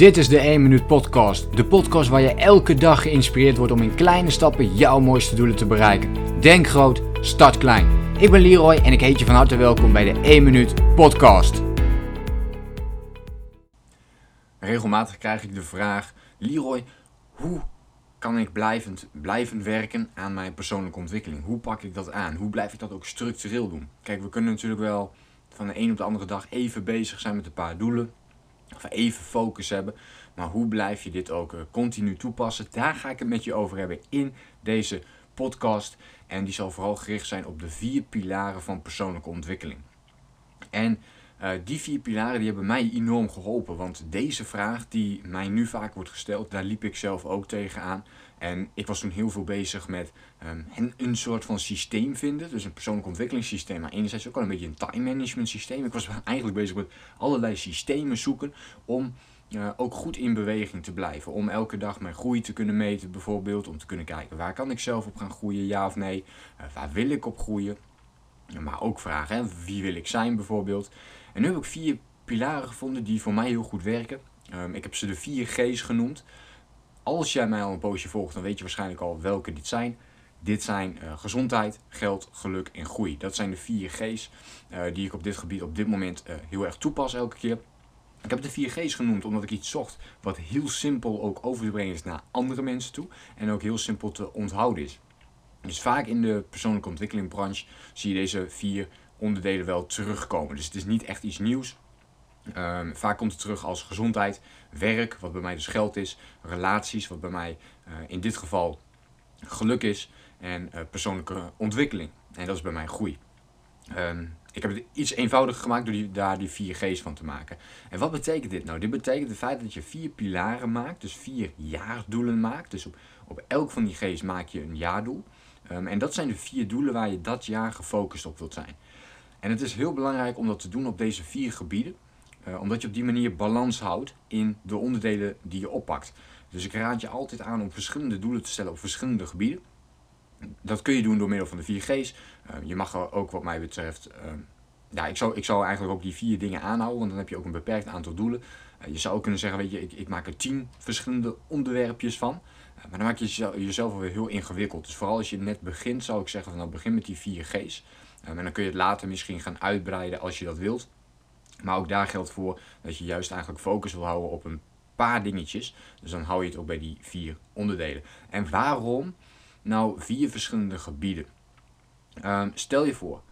Dit is de 1 Minuut Podcast. De podcast waar je elke dag geïnspireerd wordt om in kleine stappen jouw mooiste doelen te bereiken. Denk groot, start klein. Ik ben Leroy en ik heet je van harte welkom bij de 1 Minuut Podcast. Regelmatig krijg ik de vraag: Leroy, hoe kan ik blijvend, blijven werken aan mijn persoonlijke ontwikkeling? Hoe pak ik dat aan? Hoe blijf ik dat ook structureel doen? Kijk, we kunnen natuurlijk wel van de een op de andere dag even bezig zijn met een paar doelen of even focus hebben. Maar hoe blijf je dit ook eh, continu toepassen? Daar ga ik het met je over hebben in deze podcast. En die zal vooral gericht zijn op de vier pilaren van persoonlijke ontwikkeling. En uh, die vier pilaren die hebben mij enorm geholpen. Want deze vraag die mij nu vaak wordt gesteld, daar liep ik zelf ook tegenaan. En ik was toen heel veel bezig met um, een, soort van systeem vinden. Dus een persoonlijk ontwikkelingssysteem. Maar enerzijds ook al een beetje een time management systeem. Ik was eigenlijk bezig met allerlei systemen zoeken om uh, ook goed in beweging te blijven. Om elke dag mijn groei te kunnen meten bijvoorbeeld. Om te kunnen kijken waar kan ik zelf op gaan groeien, ja of nee. Uh, waar wil ik op groeien. Maar ook vragen, wie wil ik zijn bijvoorbeeld. En nu heb ik vier pilaren gevonden die voor mij heel goed werken. Um, ik heb ze de vier G's genoemd. Als jij mij al een poosje volgt, dan weet je waarschijnlijk al welke dit zijn. Dit zijn uh, gezondheid, geld, geluk en groei. Dat zijn de vier G's uh, die ik op dit gebied op dit moment uh, heel erg toepas elke keer. Ik heb de vier G's genoemd omdat ik iets zocht wat heel simpel ook over te brengen is naar andere mensen toe. En ook heel simpel te onthouden is. Dus vaak in de persoonlijke ontwikkelingbranche zie je deze vier onderdelen wel terugkomen. Dus het is niet echt iets nieuws. Um, vaak komt het terug als gezondheid, werk, wat bij mij dus geld is, relaties, wat bij mij uh, in dit geval geluk is, en uh, persoonlijke ontwikkeling. En dat is bij mij groei. Um, ik heb het iets eenvoudiger gemaakt door die, daar die vier G's van te maken. En wat betekent dit nou? Dit betekent het feit dat je vier pilaren maakt, dus vier jaardoelen maakt. Dus op, op elk van die G's maak je een jaardoel. Um, en dat zijn de vier doelen waar je dat jaar gefocust op wilt zijn. En het is heel belangrijk om dat te doen op deze vier gebieden. Uh, omdat je op die manier balans houdt in de onderdelen die je oppakt. Dus ik raad je altijd aan om verschillende doelen te stellen op verschillende gebieden. Dat kun je doen door middel van de 4 G's. Uh, je mag ook wat mij betreft... Uh, ja, ik zou, ik zou eigenlijk ook die vier dingen aanhouden, want dan heb je ook een beperkt aantal doelen. je zou ook kunnen zeggen, weet je, ik, ik maak er tien verschillende onderwerpjes van. Maar dan maak je jezelf, alweer heel ingewikkeld. Dus vooral als je net begint, zou ik zeggen, van, nou begin met die 4 G's. Um, en dan kun je het later misschien gaan uitbreiden als je dat wilt. Maar ook daar geldt voor dat je juist eigenlijk focus wil houden op een paar dingetjes. Dus dan hou je het ook bij die vier onderdelen. En waarom nou vier verschillende gebieden? Um, stel je voor,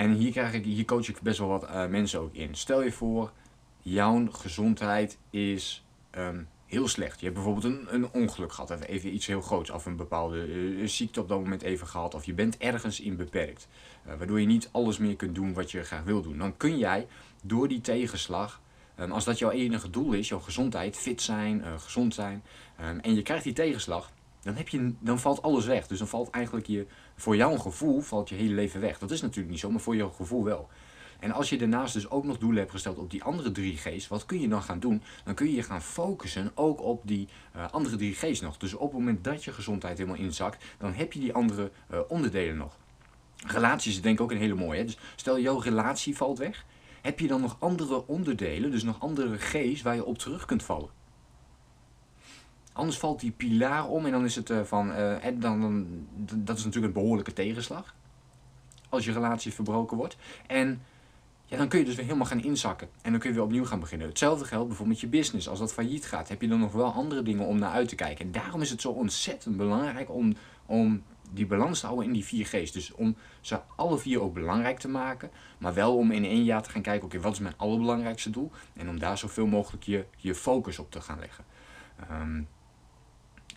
en hier, krijg ik, hier coach ik best wel wat uh, mensen ook in. Stel je voor, jouw gezondheid is um, heel slecht. Je hebt bijvoorbeeld een, een ongeluk gehad, even iets heel groots, of een bepaalde uh, ziekte op dat moment even gehad, of je bent ergens in beperkt, uh, waardoor je niet alles meer kunt doen wat je graag wil doen. Dan kun jij door die tegenslag, als dat jouw enige doel is, jouw gezondheid, fit zijn, uh, gezond zijn, en je krijgt die tegenslag, dan, heb je, dan valt alles weg. Dus dan valt eigenlijk je, voor jouw gevoel, valt je hele leven weg. Dat is natuurlijk niet zo, maar voor jouw gevoel wel. En als je daarnaast dus ook nog doelen hebt gesteld op die andere drie G's, wat kun je dan gaan doen? Dan kun je je gaan focussen ook op die uh, andere drie G's nog. Dus op het moment dat je gezondheid helemaal inzakt, dan heb je die andere uh, onderdelen nog. Relaties is denk ik ook een hele mooie. Dus stel jouw relatie valt weg, heb je dan nog andere onderdelen, dus nog andere G's waar je op terug kunt vallen. Anders valt die pilaar om en dan is het uh, van, dan, dan, dat is natuurlijk een behoorlijke tegenslag. Als je relatie verbroken wordt. En ja, dan kun je dus weer helemaal gaan inzakken. En dan kun je weer opnieuw gaan beginnen. Hetzelfde geldt bijvoorbeeld met je business. Als dat failliet gaat, heb je dan nog wel andere dingen om naar uit te kijken. En daarom is het zo ontzettend belangrijk om, om die balans te houden in die vier G's. Dus om ze alle vier ook belangrijk te maken. Maar wel om in één jaar te gaan kijken, oké, wat is mijn allerbelangrijkste doel? En om daar zoveel mogelijk je, je focus op te gaan leggen. Um,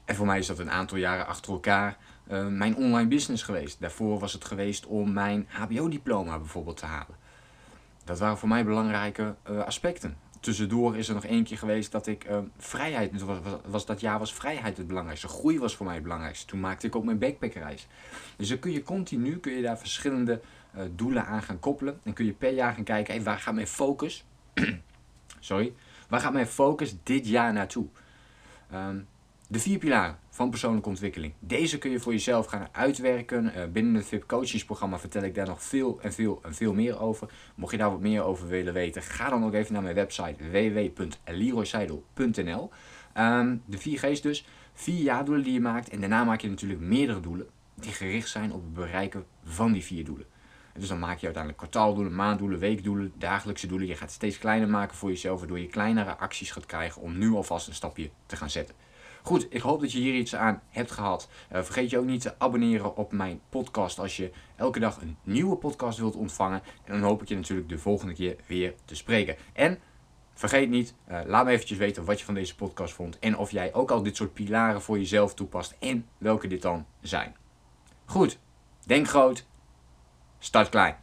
en voor mij is dat een aantal jaren achter elkaar uh, mijn online business geweest. Daarvoor was het geweest om mijn HBO-diploma bijvoorbeeld te halen. Dat waren voor mij belangrijke uh, aspecten. Tussendoor is er nog één keer geweest dat ik uh, vrijheid, was, was, dat jaar was vrijheid het belangrijkste. Groei was voor mij het belangrijkste. Toen maakte ik ook mijn backpackreis. Dus dan kun je continu, kun je daar verschillende uh, doelen aan gaan koppelen. En kun je per jaar gaan kijken, hey, waar gaat mijn focus, sorry, waar gaat mijn focus dit jaar naartoe? Um, de vier pilaren van persoonlijke ontwikkeling. Deze kun je voor jezelf gaan uitwerken. Uh, binnen het VIP Coaches programma vertel ik daar nog veel en veel en veel meer over. Mocht je daar wat meer over willen weten, ga dan ook even naar mijn website www.leroyseidel.nl ehm, De 4 G's dus. Vier jaardoelen die je maakt. En daarna maak je natuurlijk meerdere doelen die gericht zijn op het bereiken van die vier doelen. Dus dan maak je uiteindelijk kwartaaldoelen, maanddoelen, weekdoelen, dagelijkse doelen. Je gaat het steeds kleiner maken voor jezelf, waardoor je kleinere acties gaat krijgen om nu alvast een stapje te gaan zetten. Goed, ik hoop dat je hier iets aan hebt gehad. Uh, vergeet je ook niet te abonneren op mijn podcast als je elke dag een nieuwe podcast wilt ontvangen. En dan hoop ik je natuurlijk de volgende keer weer te spreken. En vergeet niet, uh, laat me eventjes weten wat je van deze podcast vond. En of jij ook al dit soort pilaren voor jezelf toepast en welke dit dan zijn. Goed, denk groot, start klein.